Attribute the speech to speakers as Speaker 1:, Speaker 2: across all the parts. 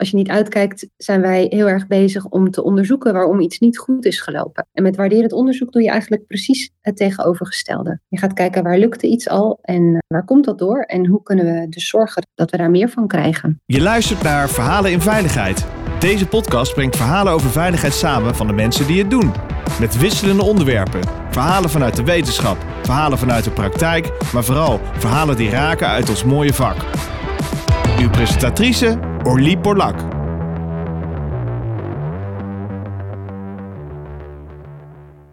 Speaker 1: Als je niet uitkijkt, zijn wij heel erg bezig om te onderzoeken waarom iets niet goed is gelopen. En met waarderend onderzoek doe je eigenlijk precies het tegenovergestelde. Je gaat kijken waar lukte iets al en waar komt dat door en hoe kunnen we dus zorgen dat we daar meer van krijgen.
Speaker 2: Je luistert naar Verhalen in Veiligheid. Deze podcast brengt verhalen over veiligheid samen van de mensen die het doen. Met wisselende onderwerpen. Verhalen vanuit de wetenschap, verhalen vanuit de praktijk, maar vooral verhalen die raken uit ons mooie vak. Uw presentatrice Orlie Borlak.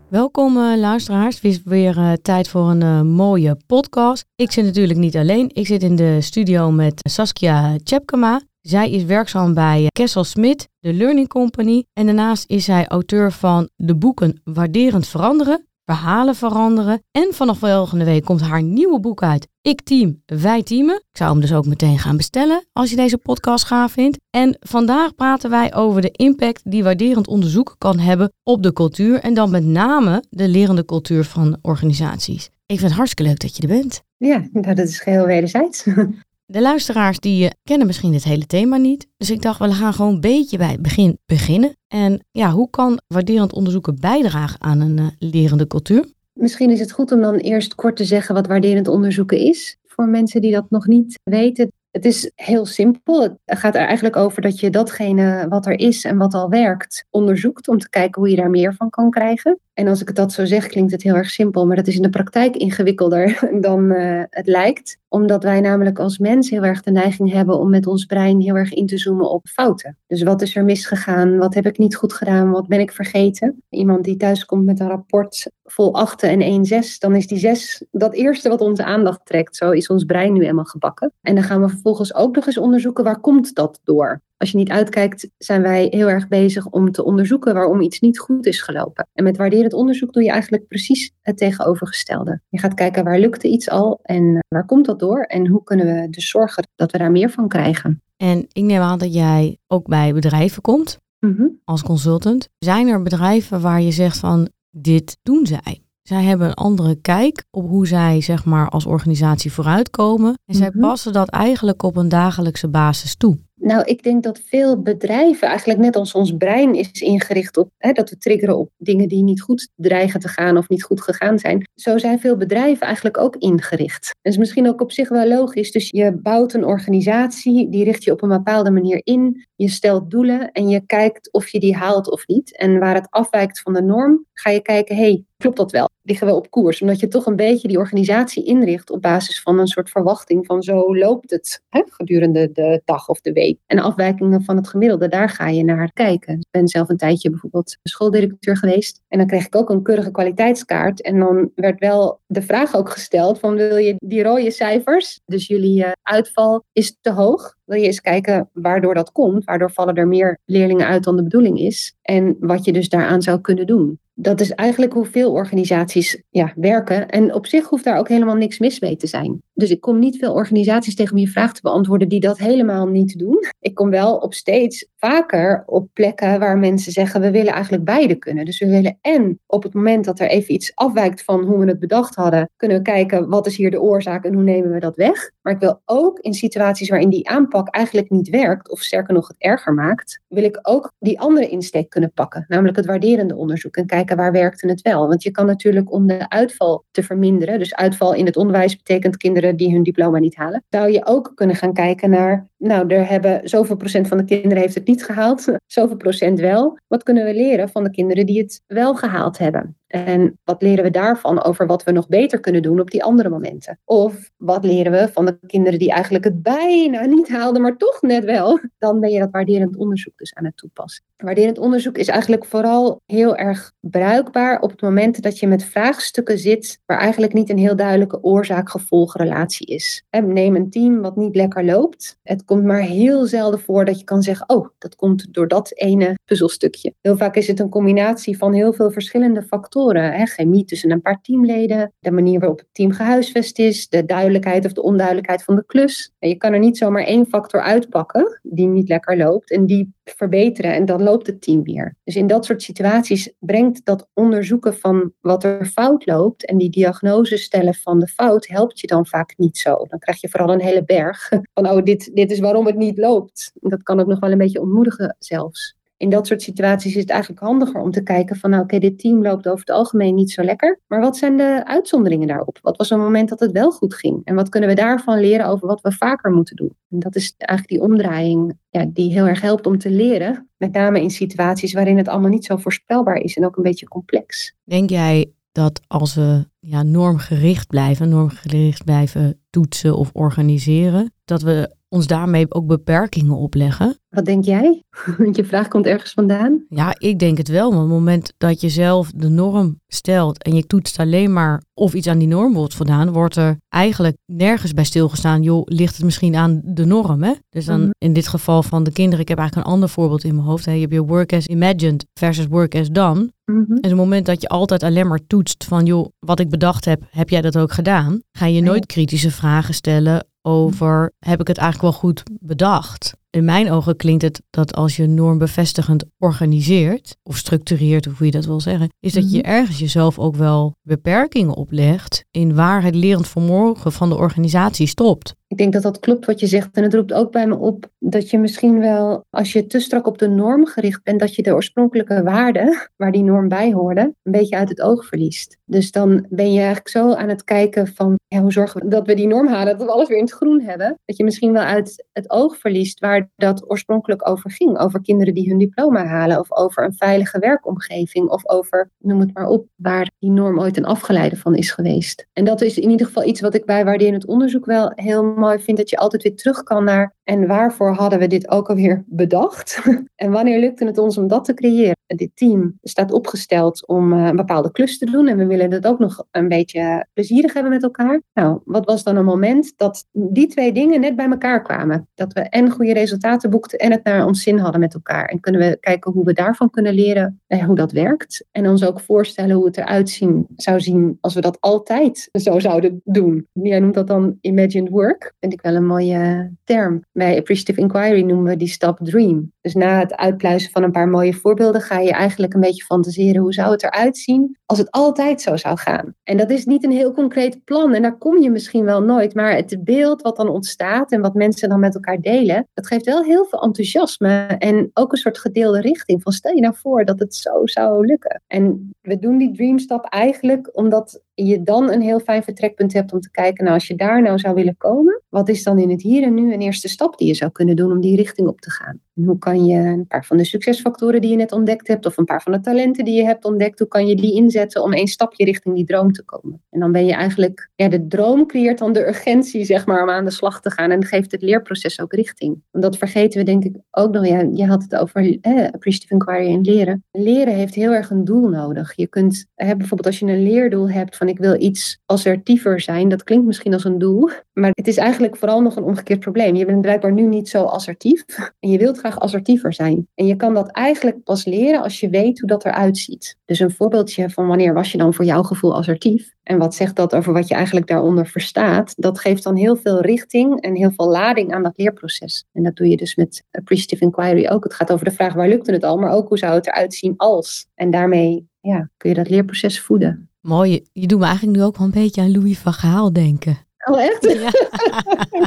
Speaker 3: Welkom uh, luisteraars. Het is weer uh, tijd voor een uh, mooie podcast. Ik zit natuurlijk niet alleen. Ik zit in de studio met Saskia Tjepkema. Zij is werkzaam bij Kessel Smit, de Learning Company. En daarnaast is zij auteur van de boeken Waarderend Veranderen, Verhalen Veranderen. En vanaf volgende week komt haar nieuwe boek uit. Ik team, wij teamen. Ik zou hem dus ook meteen gaan bestellen als je deze podcast gaaf vindt. En vandaag praten wij over de impact die waarderend onderzoek kan hebben op de cultuur. En dan met name de lerende cultuur van organisaties. Ik vind het hartstikke leuk dat je er bent.
Speaker 1: Ja, dat is geheel wederzijds.
Speaker 3: De luisteraars die eh, kennen misschien het hele thema niet. Dus ik dacht, we gaan gewoon een beetje bij het begin beginnen. En ja, hoe kan waarderend onderzoeken bijdragen aan een uh, lerende cultuur?
Speaker 1: Misschien is het goed om dan eerst kort te zeggen wat waarderend onderzoeken is. Voor mensen die dat nog niet weten. Het is heel simpel. Het gaat er eigenlijk over dat je datgene wat er is en wat al werkt onderzoekt om te kijken hoe je daar meer van kan krijgen. En als ik het dat zo zeg, klinkt het heel erg simpel, maar dat is in de praktijk ingewikkelder dan uh, het lijkt. Omdat wij namelijk als mens heel erg de neiging hebben om met ons brein heel erg in te zoomen op fouten. Dus wat is er misgegaan? Wat heb ik niet goed gedaan? Wat ben ik vergeten? Iemand die thuis komt met een rapport vol achten en één zes, dan is die zes dat eerste wat onze aandacht trekt. Zo is ons brein nu eenmaal gebakken. En dan gaan we vervolgens ook nog eens onderzoeken waar komt dat door? Als je niet uitkijkt, zijn wij heel erg bezig om te onderzoeken waarom iets niet goed is gelopen. En met waarderend onderzoek doe je eigenlijk precies het tegenovergestelde. Je gaat kijken waar lukte iets al en waar komt dat door en hoe kunnen we dus zorgen dat we daar meer van krijgen.
Speaker 3: En ik neem aan dat jij ook bij bedrijven komt
Speaker 1: mm-hmm.
Speaker 3: als consultant. Zijn er bedrijven waar je zegt van dit doen zij? Zij hebben een andere kijk op hoe zij zeg maar als organisatie vooruitkomen. En zij
Speaker 1: mm-hmm.
Speaker 3: passen dat eigenlijk op een dagelijkse basis toe.
Speaker 1: Nou, ik denk dat veel bedrijven, eigenlijk net als ons brein is ingericht op hè, dat we triggeren op dingen die niet goed dreigen te gaan of niet goed gegaan zijn. Zo zijn veel bedrijven eigenlijk ook ingericht. Dat is misschien ook op zich wel logisch. Dus je bouwt een organisatie, die richt je op een bepaalde manier in. Je stelt doelen en je kijkt of je die haalt of niet. En waar het afwijkt van de norm, ga je kijken, hey, klopt dat wel? Liggen we op koers? Omdat je toch een beetje die organisatie inricht op basis van een soort verwachting van zo loopt het hè, gedurende de dag of de week. En afwijkingen van het gemiddelde, daar ga je naar kijken. Ik ben zelf een tijdje bijvoorbeeld schooldirecteur geweest. En dan kreeg ik ook een keurige kwaliteitskaart. En dan werd wel de vraag ook gesteld van wil je die rode cijfers, dus jullie uh, uitval is te hoog. Wil je eens kijken waardoor dat komt? Waardoor vallen er meer leerlingen uit dan de bedoeling is? En wat je dus daaraan zou kunnen doen dat is eigenlijk hoe veel organisaties ja, werken. En op zich hoeft daar ook helemaal niks mis mee te zijn. Dus ik kom niet veel organisaties tegen om je vraag te beantwoorden die dat helemaal niet doen. Ik kom wel op steeds vaker op plekken waar mensen zeggen we willen eigenlijk beide kunnen. Dus we willen en op het moment dat er even iets afwijkt van hoe we het bedacht hadden, kunnen we kijken wat is hier de oorzaak en hoe nemen we dat weg. Maar ik wil ook in situaties waarin die aanpak eigenlijk niet werkt of sterker nog het erger maakt, wil ik ook die andere insteek kunnen pakken. Namelijk het waarderende onderzoek en kijken waar werkte het wel. Want je kan natuurlijk om de uitval te verminderen, dus uitval in het onderwijs betekent kinderen die hun diploma niet halen, zou je ook kunnen gaan kijken naar, nou, er hebben zoveel procent van de kinderen heeft het niet gehaald, zoveel procent wel. Wat kunnen we leren van de kinderen die het wel gehaald hebben? En wat leren we daarvan over wat we nog beter kunnen doen op die andere momenten? Of wat leren we van de kinderen die eigenlijk het bijna niet haalden, maar toch net wel? Dan ben je dat waarderend onderzoek dus aan het toepassen. Waarderend onderzoek is eigenlijk vooral heel erg bruikbaar op het moment dat je met vraagstukken zit waar eigenlijk niet een heel duidelijke oorzaak-gevolgrelatie is. Neem een team wat niet lekker loopt. Het komt maar heel zelden voor dat je kan zeggen, oh, dat komt door dat ene puzzelstukje. Heel vaak is het een combinatie van heel veel verschillende factoren factoren. Hè? Chemie tussen een paar teamleden, de manier waarop het team gehuisvest is, de duidelijkheid of de onduidelijkheid van de klus. En je kan er niet zomaar één factor uitpakken die niet lekker loopt en die verbeteren en dan loopt het team weer. Dus in dat soort situaties brengt dat onderzoeken van wat er fout loopt en die diagnose stellen van de fout helpt je dan vaak niet zo. Dan krijg je vooral een hele berg van oh dit, dit is waarom het niet loopt. Dat kan ook nog wel een beetje ontmoedigen zelfs in dat soort situaties is het eigenlijk handiger om te kijken van nou oké, dit team loopt over het algemeen niet zo lekker. Maar wat zijn de uitzonderingen daarop? Wat was een moment dat het wel goed ging? En wat kunnen we daarvan leren over wat we vaker moeten doen? En dat is eigenlijk die omdraaiing ja, die heel erg helpt om te leren. Met name in situaties waarin het allemaal niet zo voorspelbaar is en ook een beetje complex.
Speaker 3: Denk jij dat als we ja, normgericht blijven, normgericht blijven toetsen of organiseren, dat we ons daarmee ook beperkingen opleggen.
Speaker 1: Wat denk jij? Want je vraag komt ergens vandaan.
Speaker 3: Ja, ik denk het wel. Maar op het moment dat je zelf de norm stelt en je toetst alleen maar of iets aan die norm wordt voldaan, wordt er eigenlijk nergens bij stilgestaan. Joh, ligt het misschien aan de norm? Hè? Dus dan mhm. in dit geval van de kinderen, ik heb eigenlijk een ander voorbeeld in mijn hoofd. Hè. Je hebt je work as imagined versus work as done. Mm En op het moment dat je altijd alleen maar toetst van, joh, wat ik bedacht heb, heb jij dat ook gedaan? Ga je nooit kritische vragen stellen over heb ik het eigenlijk wel goed bedacht? In mijn ogen klinkt het dat als je normbevestigend organiseert of structureert, hoe je dat wil zeggen, is dat je mhm. ergens jezelf ook wel beperkingen oplegt in waar het lerend vermogen van de organisatie stopt.
Speaker 1: Ik denk dat dat klopt wat je zegt. En het roept ook bij me op dat je misschien wel, als je te strak op de norm gericht bent, dat je de oorspronkelijke waarden, waar die norm bij hoorde, een beetje uit het oog verliest. Dus dan ben je eigenlijk zo aan het kijken van ja, hoe zorgen we dat we die norm halen, dat we alles weer in het groen hebben. Dat je misschien wel uit het oog verliest waar dat oorspronkelijk over ging. Over kinderen die hun diploma halen, of over een veilige werkomgeving, of over, noem het maar op, waar die norm ooit een afgeleide van is geweest. En dat is in ieder geval iets wat ik bij Waarde in het onderzoek wel heel mooi vind dat je altijd weer terug kan naar en waarvoor hadden we dit ook alweer bedacht? en wanneer lukte het ons om dat te creëren? Dit team staat opgesteld om eh, een bepaalde klus te doen en we willen het ook nog een beetje plezierig hebben met elkaar. Nou, wat was dan een moment dat die twee dingen net bij elkaar kwamen? Dat we en goede resultaten boekten en het naar ons zin hadden met elkaar. En kunnen we kijken hoe we daarvan kunnen leren, eh, hoe dat werkt. En ons ook voorstellen hoe het eruit zien, zou zien als we dat altijd zo zouden doen. Jij noemt dat dan imagined work. Vind ik wel een mooie term. Bij Appreciative Inquiry noemen we die stap Dream. Dus na het uitpluizen van een paar mooie voorbeelden ga je eigenlijk een beetje fantaseren hoe zou het eruit zien als het altijd zo zou gaan. En dat is niet een heel concreet plan en daar kom je misschien wel nooit, maar het beeld wat dan ontstaat en wat mensen dan met elkaar delen, dat geeft wel heel veel enthousiasme en ook een soort gedeelde richting van stel je nou voor dat het zo zou lukken. En we doen die dreamstap eigenlijk omdat je dan een heel fijn vertrekpunt hebt om te kijken, nou als je daar nou zou willen komen, wat is dan in het hier en nu een eerste stap die je zou kunnen doen om die richting op te gaan? Hoe kan je een paar van de succesfactoren die je net ontdekt hebt, of een paar van de talenten die je hebt ontdekt, hoe kan je die inzetten om één stapje richting die droom te komen? En dan ben je eigenlijk, ja, de droom creëert dan de urgentie, zeg maar, om aan de slag te gaan en geeft het leerproces ook richting. Want dat vergeten we denk ik ook nog. Ja, je had het over eh, appreciative inquiry en leren. Leren heeft heel erg een doel nodig. Je kunt, bijvoorbeeld als je een leerdoel hebt van ik wil iets assertiever zijn, dat klinkt misschien als een doel, maar het is eigenlijk vooral nog een omgekeerd probleem. Je bent blijkbaar nu niet zo assertief en je wilt assertiever zijn. En je kan dat eigenlijk pas leren als je weet hoe dat eruit ziet. Dus een voorbeeldje van wanneer was je dan voor jouw gevoel assertief? En wat zegt dat over wat je eigenlijk daaronder verstaat? Dat geeft dan heel veel richting en heel veel lading aan dat leerproces. En dat doe je dus met appreciative inquiry ook. Het gaat over de vraag waar lukte het al, maar ook hoe zou het eruit zien als. En daarmee ja, kun je dat leerproces voeden.
Speaker 3: Mooi. Je doet me eigenlijk nu ook wel een beetje aan Louis van Gaal denken.
Speaker 1: Oh, echt?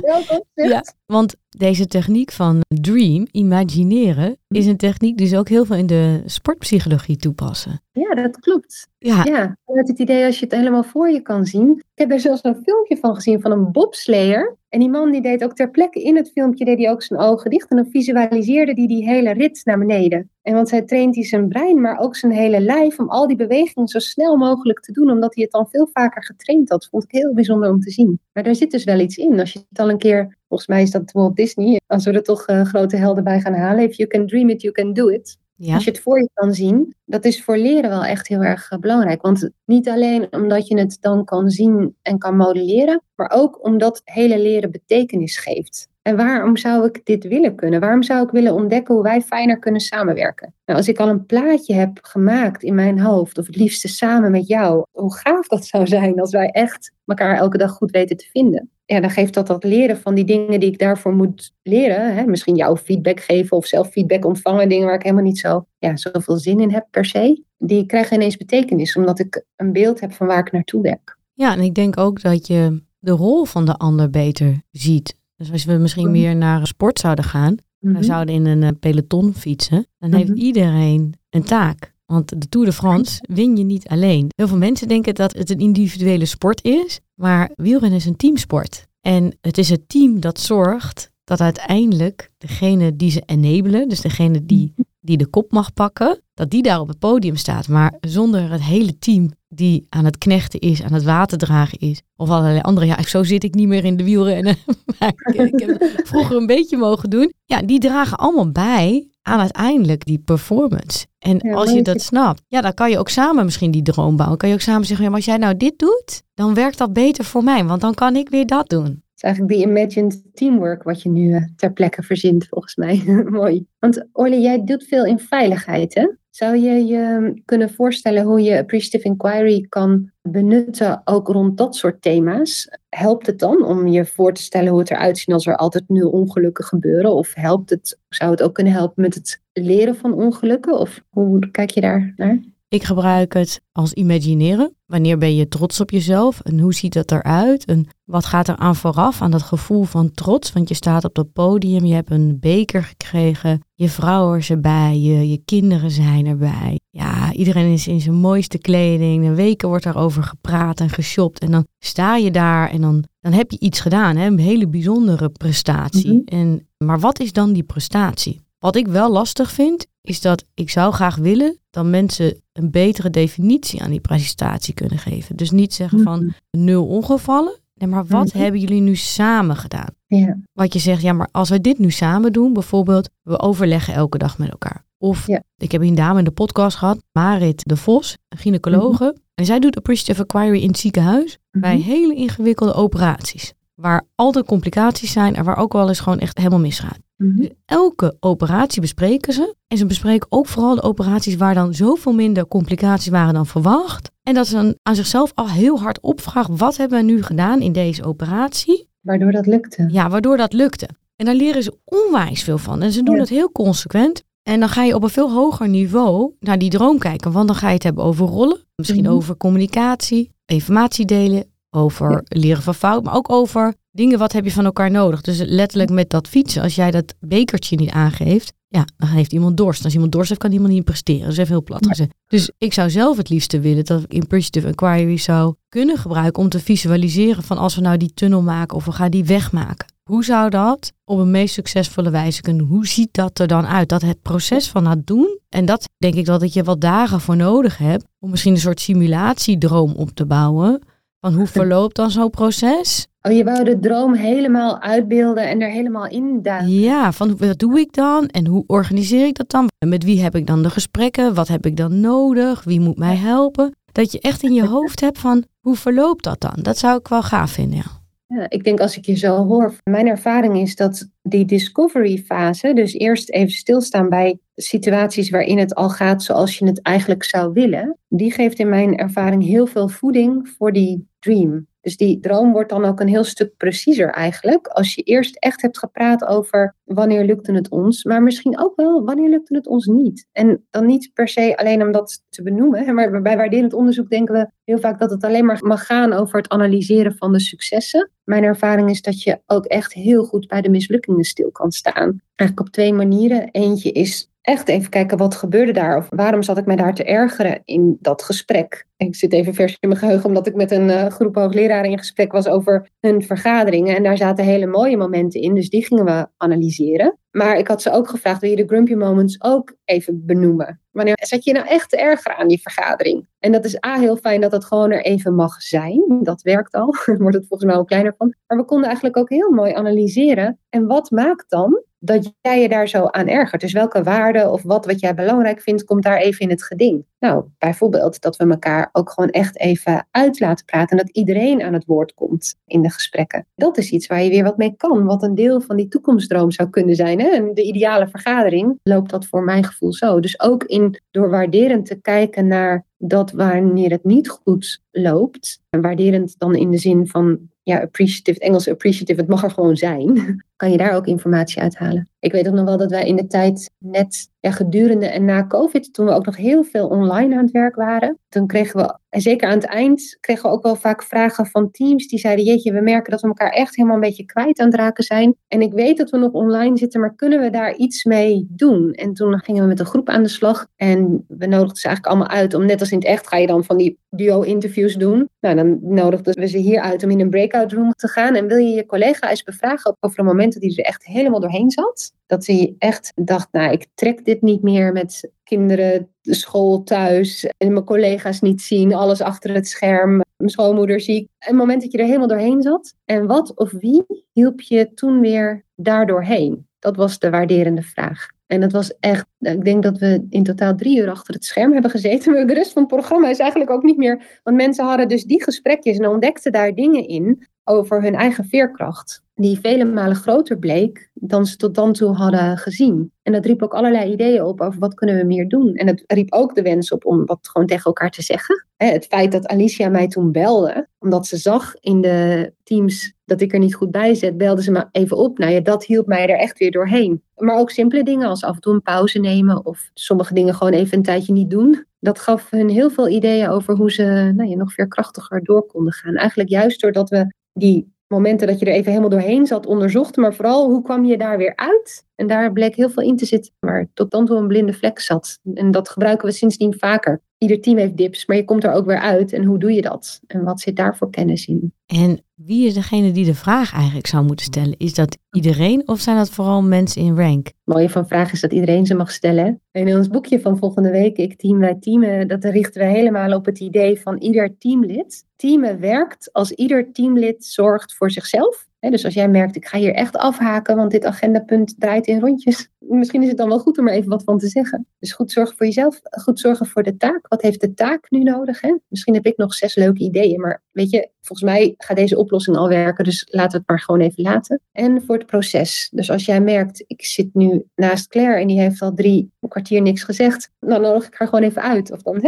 Speaker 1: Ja.
Speaker 3: ja. Want deze techniek van dream, imagineren, is een techniek die ze ook heel veel in de sportpsychologie toepassen.
Speaker 1: Ja, dat klopt. Ja. ja, met het idee als je het helemaal voor je kan zien. Ik heb er zelfs een filmpje van gezien van een bobslayer. En die man die deed ook ter plekke in het filmpje deed hij ook zijn ogen dicht. En dan visualiseerde hij die hele rit naar beneden. En want hij traint hij zijn brein, maar ook zijn hele lijf om al die bewegingen zo snel mogelijk te doen. Omdat hij het dan veel vaker getraind had. Vond ik heel bijzonder om te zien. Maar daar zit dus wel iets in. Als je het al een keer Volgens mij is dat Walt Disney. Als we er toch uh, grote helden bij gaan halen. If you can dream it, you can do it. Als je het voor je kan zien, dat is voor leren wel echt heel erg eh, belangrijk. Want niet alleen omdat je het dan kan zien en kan modelleren, maar ook omdat hele leren betekenis geeft. En waarom zou ik dit willen kunnen? Waarom zou ik willen ontdekken hoe wij fijner kunnen samenwerken? Nou, als ik al een plaatje heb gemaakt in mijn hoofd, of het liefste samen met jou, hoe gaaf dat zou zijn als wij echt elkaar elke dag goed weten te vinden. Ja, dan geeft dat dat leren van die dingen die ik daarvoor moet leren. Hè? Misschien jouw feedback geven of zelf feedback ontvangen, dingen waar ik helemaal niet zo ja, zoveel zin in heb per se. Die krijgen ineens betekenis, omdat ik een beeld heb van waar ik naartoe werk.
Speaker 3: Ja, en ik denk ook dat je de rol van de ander beter ziet. Dus als we misschien mhm. meer naar sport zouden gaan, we mhm. zouden in een eh, peloton fietsen, dan heeft mhm. iedereen een taak. Want de Tour de France win je niet alleen. Heel veel mensen denken dat het een individuele sport is, maar wielrennen is een teamsport. En het is het team dat zorgt dat uiteindelijk degene die ze enabelen, dus degene die, die de kop mag pakken, dat die daar op het podium staat. Maar zonder het hele team die aan het knechten is, aan het waterdragen is. Of allerlei andere. Ja, zo zit ik niet meer in de wielrennen. maar ik, ik heb vroeger een beetje mogen doen. Ja, die dragen allemaal bij aan uiteindelijk die performance. En als je dat snapt, ja, dan kan je ook samen misschien die droom bouwen. Kan je ook samen zeggen, ja, maar als jij nou dit doet, dan werkt dat beter voor mij, want dan kan ik weer dat doen.
Speaker 1: Is eigenlijk die imagined teamwork wat je nu eh, ter plekke verzint, volgens mij. Mooi. Want Orly, jij doet veel in veiligheid, hè? Zou je je kunnen voorstellen hoe je appreciative inquiry kan benutten ook rond dat soort thema's? Helpt het dan om je voor te stellen hoe het eruit ziet als er altijd nul ongelukken gebeuren? Of helpt het, zou het ook kunnen helpen met het leren van ongelukken? Of hoe kijk je daar naar?
Speaker 3: Ik gebruik het als imagineren. Wanneer ben je trots op jezelf en hoe ziet dat eruit? En wat gaat er aan vooraf aan dat gevoel van trots? Want je staat op dat podium, je hebt een beker gekregen, je vrouw is erbij, je, je kinderen zijn erbij. Ja, iedereen is in zijn mooiste kleding. Een weken wordt daarover gepraat en geshopt. En dan sta je daar en dan, dan heb je iets gedaan, hè? een hele bijzondere prestatie. Mhm. en, maar wat is dan die prestatie? Wat ik wel lastig vind, is dat ik zou graag willen dat mensen een betere definitie aan die prestatie kunnen geven. Dus niet zeggen van mhm. nul ongevallen. Nee, maar wat mhm. hebben jullie nu samen gedaan? Ja. Wat je zegt, ja, maar als we dit nu samen doen, bijvoorbeeld, we overleggen elke dag met elkaar. Of ik heb een dame in de podcast gehad, Marit de Vos, een gynaecologe. Mhm. En zij doet appreciative inquiry in het ziekenhuis bij hele ingewikkelde operaties. Waar altijd complicaties zijn en waar ook wel eens gewoon echt helemaal misgaat. Mhm. Elke operatie bespreken ze. En ze bespreken ook vooral de operaties waar dan zoveel minder complicaties waren dan verwacht. En dat ze dan aan zichzelf al heel hard opvragen: wat hebben we nu gedaan in deze operatie?
Speaker 1: Waardoor dat lukte.
Speaker 3: Ja, waardoor dat lukte. En daar leren ze onwijs veel van. En ze doen het heel consequent. En dan ga je op een veel hoger niveau naar die droom kijken. Want dan ga je het hebben over rollen, misschien mhm. over communicatie, informatie delen, over leren van fout, maar ook over dingen wat heb je van elkaar nodig. Dus letterlijk met dat fietsen, als jij dat bekertje niet aangeeft, ja, dan heeft iemand dorst. Als iemand dorst heeft, kan iemand niet presteren. Dat is even heel plat gezegd. Dus ik zou zelf het liefste willen dat ik Impressive Inquiry zou kunnen gebruiken om te visualiseren van als we nou die tunnel maken of we gaan die wegmaken. Hoe zou dat op een meest succesvolle wijze kunnen? Hoe ziet dat er dan uit? Dat het proces van het doen, en dat denk ik dat je wat dagen voor nodig hebt om misschien een soort simulatiedroom op te bouwen. Van hoe verloopt dan zo'n proces?
Speaker 1: Oh, je wou de droom helemaal uitbeelden en er helemaal in duiken.
Speaker 3: Ja, van wat doe ik dan en hoe organiseer ik dat dan? En met wie heb ik dan de gesprekken? Wat heb ik dan nodig? Wie moet mij helpen? Dat je echt in je hoofd hebt van hoe verloopt dat dan? Dat zou ik wel gaaf vinden, ja.
Speaker 1: Ja, ik denk als ik je zo hoor, mijn ervaring is dat die discovery fase, dus eerst even stilstaan bij situaties waarin het al gaat zoals je het eigenlijk zou willen, die geeft in mijn ervaring heel veel voeding voor die dream. Dus die droom wordt dan ook een heel stuk preciezer eigenlijk. Als je eerst echt hebt gepraat over wanneer lukte het ons, maar misschien ook wel wanneer lukte het ons niet. En dan niet per se alleen om dat te benoemen, maar bij waarderend onderzoek denken we heel vaak dat het alleen maar mag gaan over het analyseren van de successen. Mijn ervaring is dat je ook echt heel goed bij de mislukkingen stil kan staan. Eigenlijk op twee manieren. Eentje is echt even kijken wat gebeurde daar of waarom zat ik mij daar te ergeren in dat gesprek. Ik zit even vers in mijn geheugen omdat ik met een uh, groep hoogleraren in gesprek was over hun vergaderingen en daar zaten hele mooie momenten in, dus die gingen we analyseren. Maar ik had ze ook gevraagd, wil je de grumpy moments ook even benoemen? Wanneer zat je nou echt te erger aan die vergadering? En dat is A, heel fijn dat dat gewoon er even mag zijn. Dat werkt al, wordt het volgens mij al kleiner van. Maar we konden eigenlijk ook heel mooi analyseren. En wat maakt dan dat jij je daar zo aan ergert. Dus welke waarde of wat wat jij belangrijk vindt, komt daar even in het geding. Nou, bijvoorbeeld dat we elkaar ook gewoon echt even uit laten praten. En dat iedereen aan het woord komt in de gesprekken. Dat is iets waar je weer wat mee kan. Wat een deel van die toekomstdroom zou kunnen zijn. Hè? En de ideale vergadering loopt dat voor mijn gevoel zo. Dus ook in, door waarderend te kijken naar dat wanneer het niet goed loopt. En waarderend dan in de zin van ja, appreciative, Engels appreciative, het mag er gewoon zijn. Kan je daar ook informatie uithalen? Ik weet ook nog wel dat wij in de tijd net ja, gedurende en na COVID, toen we ook nog heel veel online aan het werk waren, toen kregen we, en zeker aan het eind, kregen we ook wel vaak vragen van teams die zeiden, jeetje, we merken dat we elkaar echt helemaal een beetje kwijt aan het raken zijn. En ik weet dat we nog online zitten, maar kunnen we daar iets mee doen? En toen gingen we met een groep aan de slag en we nodigden ze eigenlijk allemaal uit om, net als in het echt, ga je dan van die duo-interviews doen. Nou, dan nodigden we ze hier uit om in een breakout room te gaan. En wil je je collega eens bevragen over de momenten die er echt helemaal doorheen zat? Dat ze echt dacht, nou, ik trek dit niet meer met kinderen, de school thuis en mijn collega's niet zien, alles achter het scherm, mijn schoonmoeder ziek. Een moment dat je er helemaal doorheen zat. En wat of wie hielp je toen weer daardoorheen? Dat was de waarderende vraag. En dat was echt, ik denk dat we in totaal drie uur achter het scherm hebben gezeten. De rest van het programma is eigenlijk ook niet meer. Want mensen hadden dus die gesprekjes en ontdekten daar dingen in over hun eigen veerkracht. Die vele malen groter bleek dan ze tot dan toe hadden gezien. En dat riep ook allerlei ideeën op over wat kunnen we meer doen. En het riep ook de wens op om wat gewoon tegen elkaar te zeggen. Het feit dat Alicia mij toen belde, omdat ze zag in de teams dat ik er niet goed bij zet, belde ze me even op. Nou ja, dat hielp mij er echt weer doorheen. Maar ook simpele dingen als af en toe een pauze nemen of sommige dingen gewoon even een tijdje niet doen. Dat gaf hun heel veel ideeën over hoe ze nou ja, nog veerkrachtiger door konden gaan. Eigenlijk juist doordat we die momenten dat je er even helemaal doorheen zat onderzocht, maar vooral hoe kwam je daar weer uit? En daar bleek heel veel in te zitten, waar tot dan toe een blinde vlek zat. En dat gebruiken we sindsdien vaker. Ieder team heeft dips, maar je komt er ook weer uit. En hoe doe je dat? En wat zit daar voor kennis in?
Speaker 3: En wie is degene die de vraag eigenlijk zou moeten stellen? Is dat iedereen of zijn dat vooral mensen in rank? Het
Speaker 1: mooie van vraag is dat iedereen ze mag stellen. En in ons boekje van volgende week, Ik Team Wij Teamen, dat richten we helemaal op het idee van ieder teamlid. Teamen werkt als ieder teamlid zorgt voor zichzelf dus als jij merkt, ik ga hier echt afhaken, want dit agendapunt draait in rondjes. Misschien is het dan wel goed om er even wat van te zeggen. Dus goed zorgen voor jezelf, goed zorgen voor de taak. Wat heeft de taak nu nodig? Misschien heb ik nog zes leuke ideeën, maar weet je, volgens mij gaat deze oplossing al werken, dus laten we het maar gewoon even laten. En voor het proces. Dus als jij merkt, ik zit nu naast Claire en die heeft al drie kwartier niks gezegd, dan nodig ik haar gewoon even uit. Of dan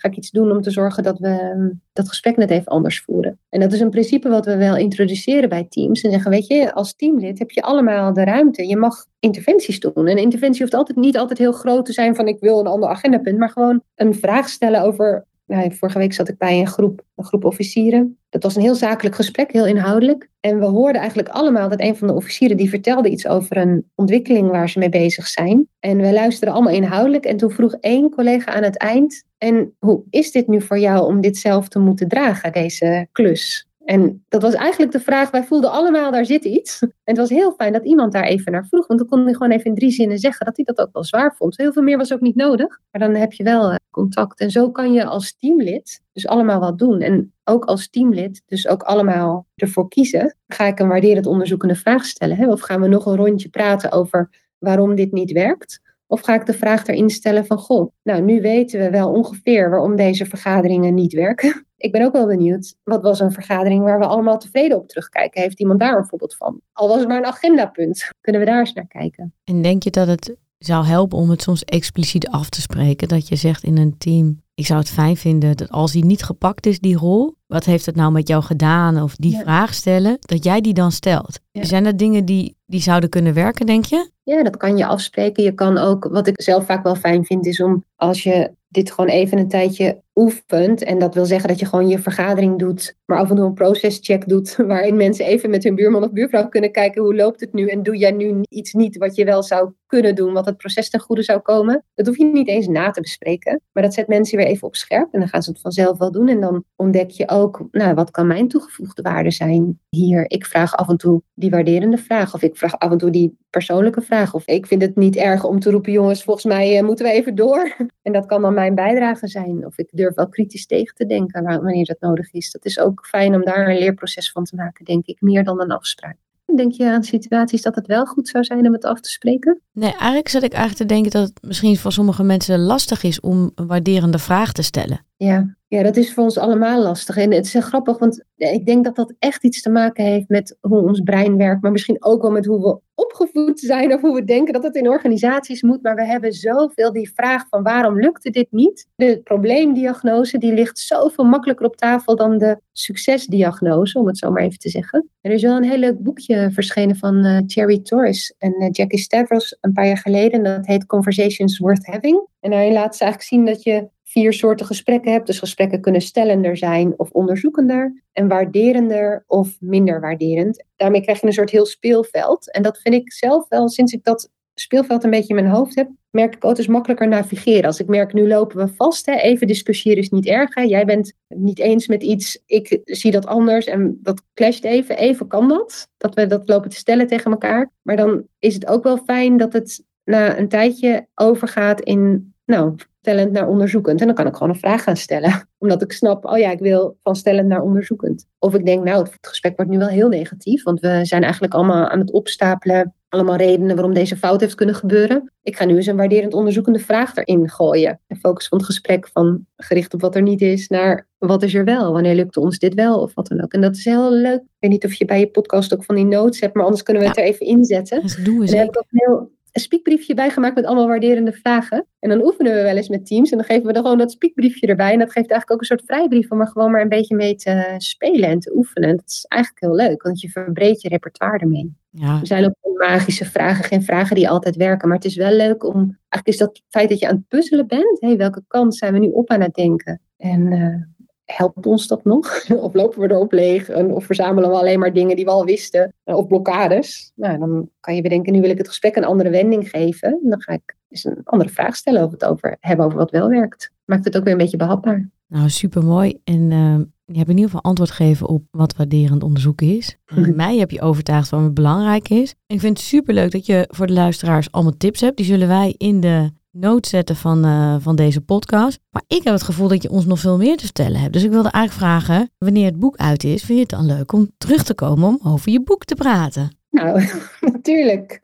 Speaker 1: ga ik iets doen om te zorgen dat we ehm, dat gesprek net even anders voeren. En dat is een principe wat we wel introduceren bij teams. En zeggen, weet je, als teamlid heb je allemaal de ruimte. Je mag interventies doen. En een interventie hoeft altijd niet altijd heel groot te zijn van ik wil een ander agendapunt, maar gewoon een vraag stellen over vorige week zat ik bij een groep, een groep officieren. Dat was een heel zakelijk gesprek, heel inhoudelijk. En we hoorden eigenlijk allemaal dat een van de officieren die vertelde iets over een ontwikkeling waar ze mee bezig zijn. En we luisterden allemaal inhoudelijk. En toen vroeg één collega aan het eind: En hoe is dit nu voor jou om dit zelf te moeten dragen, deze klus? En dat was eigenlijk de vraag, wij voelden allemaal, daar zit iets. En het was heel fijn dat iemand daar even naar vroeg, want dan kon hij gewoon even in drie zinnen zeggen dat hij dat ook wel zwaar vond. Heel veel meer was ook niet nodig, maar dan heb je wel eh, contact. En zo kan je als teamlid dus allemaal wat doen. En ook als teamlid dus ook allemaal ervoor kiezen. Ga ik een waarderend onderzoekende vraag stellen? Hè? Of gaan we nog een rondje praten over waarom dit niet werkt? Of ga ik de vraag erin stellen van, goh, nou nu weten we wel ongeveer waarom deze vergaderingen niet werken. Ik ben ook wel benieuwd, wat was een vergadering waar we allemaal tevreden op terugkijken? Heeft iemand daar een voorbeeld van? Al was het maar een agendapunt, kunnen we daar eens naar kijken.
Speaker 3: En denk je dat het zou helpen om het soms expliciet af te spreken? Dat je zegt in een team, ik zou het fijn vinden dat als die niet gepakt is, die rol, wat heeft het nou met jou gedaan? Of die vraag stellen, dat jij die dan stelt. Zijn er dingen die, die zouden kunnen werken, denk je?
Speaker 1: Ja, dat kan je afspreken. Je kan ook, wat ik zelf vaak wel fijn vind, is om als je dit gewoon even een tijdje oefent. En dat wil zeggen dat je gewoon je vergadering doet, maar af en toe een procescheck doet, waarin mensen even met hun buurman of buurvrouw kunnen kijken hoe loopt het nu en doe jij nu iets niet wat je wel zou kunnen doen, wat het proces ten goede zou komen. Dat hoef je niet eens na te bespreken, maar dat zet mensen weer even op scherp en dan gaan ze het vanzelf wel doen. En dan ontdek je ook, nou, wat kan mijn toegevoegde waarde zijn hier? Ik vraag af en toe die waarderende vraag of ik vraag af en toe die persoonlijke vraag of ik vind het niet erg om te roepen, jongens, volgens mij eh, moeten we even door. En dat kan dan mijn bijdrage zijn of ik durf wel kritisch tegen te denken wanneer dat nodig is. Dat is ook fijn om daar een leerproces van te maken, denk ik, meer dan een afspraak. Denk je aan situaties dat het wel goed zou zijn om het af te spreken?
Speaker 3: Nee, eigenlijk zat ik eigenlijk te denken dat het misschien voor sommige mensen lastig is om een waarderende vraag te stellen.
Speaker 1: Ja, ja, dat is voor ons allemaal lastig. En het is grappig, want ik denk dat dat echt iets te maken heeft met hoe ons brein werkt, maar misschien ook wel met hoe we opgevoed zijn of hoe we denken dat het in organisaties moet. Maar we hebben zoveel die vraag van waarom lukte dit niet? De probleemdiagnose die ligt zoveel makkelijker op tafel dan de succesdiagnose, om het zo maar even te zeggen. Er is wel een heel leuk boekje verschenen van uh, Thierry Torres en uh, Jackie Stavros een paar jaar geleden. Dat heet Conversations Worth Having. En daarin laat ze eigenlijk zien dat je vier soorten gesprekken hebt. Dus gesprekken kunnen stellender zijn of onderzoekender. En waarderender of minder waarderend. Daarmee krijg je een soort heel speelveld. En dat vind ik zelf wel, sinds ik dat speelveld een beetje in mijn hoofd heb, merk ik ook is makkelijker navigeren. Als ik merk, nu lopen we vast, hè, even discussiëren is niet erg. Hè. Jij bent niet eens met iets, ik zie dat anders en dat clasht even. Even kan dat, dat we dat lopen te stellen tegen elkaar. Maar dan is het ook wel fijn dat het na een tijdje overgaat in, nou, stellend naar onderzoekend. En dan kan ik gewoon een vraag gaan stellen. Omdat ik snap, oh ja, ik wil van stellend naar onderzoekend. Of ik denk, nou, het gesprek wordt nu wel heel negatief. Want we zijn eigenlijk allemaal aan het opstapelen. Allemaal redenen waarom deze fout heeft kunnen gebeuren. Ik ga nu eens een waarderend onderzoekende vraag erin gooien. En focus van het gesprek van gericht op wat er niet is naar wat is er wel? Wanneer lukt ons dit wel? Of wat dan ook. En dat is heel leuk. Ik weet niet of je bij je podcast ook van die notes hebt, maar anders kunnen we het er even inzetten.
Speaker 3: Dat doen we
Speaker 1: en dan heb ik ook heel een spiekbriefje bijgemaakt met allemaal waarderende vragen. En dan oefenen we wel eens met teams. En dan geven we dan gewoon dat spiekbriefje erbij. En dat geeft eigenlijk ook een soort vrijbrief om er gewoon maar een beetje mee te spelen en te oefenen. Dat is eigenlijk heel leuk, want je verbreedt je repertoire ermee. Ja. Er zijn ook magische vragen, geen vragen die altijd werken. Maar het is wel leuk om. Eigenlijk is dat het feit dat je aan het puzzelen bent. Hé, welke kant zijn we nu op aan het denken? En. Uh, helpt ons dat nog? of lopen we erop leeg? Of verzamelen we alleen maar dingen die we al wisten? Eh, of blokkades? Nou, dan kan je bedenken, nu wil ik het gesprek een andere wending geven. Dan ga ik eens een andere vraag stellen of het over hebben over wat wel werkt. Maakt het ook weer een beetje behapbaar.
Speaker 3: Nou, super mooi. En uh, je hebt in ieder geval antwoord gegeven op wat waarderend onderzoek is. En mij heb je overtuigd wat belangrijk is. En ik vind het super leuk dat je voor de luisteraars allemaal tips hebt. Die zullen wij in de nood zetten van, uh, van deze podcast. Maar ik heb het gevoel dat je ons nog veel meer te vertellen hebt. Dus ik wilde eigenlijk vragen, wanneer het boek uit is, vind je het dan leuk om terug te komen om over je boek te praten?
Speaker 1: Nou, natuurlijk.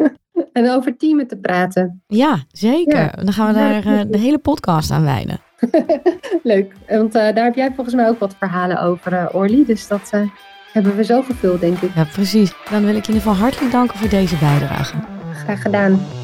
Speaker 1: En over teamen te praten.
Speaker 3: Ja, zeker. Dan gaan we daar uh, de hele podcast aan wijden.
Speaker 1: Leuk, want uh, daar heb jij volgens mij ook wat verhalen over, Orly. Dus dat hebben we zo gevuld, denk ik.
Speaker 3: Ja, precies. Dan wil ik je in ieder geval hartelijk danken voor deze bijdrage.
Speaker 1: Graag gedaan.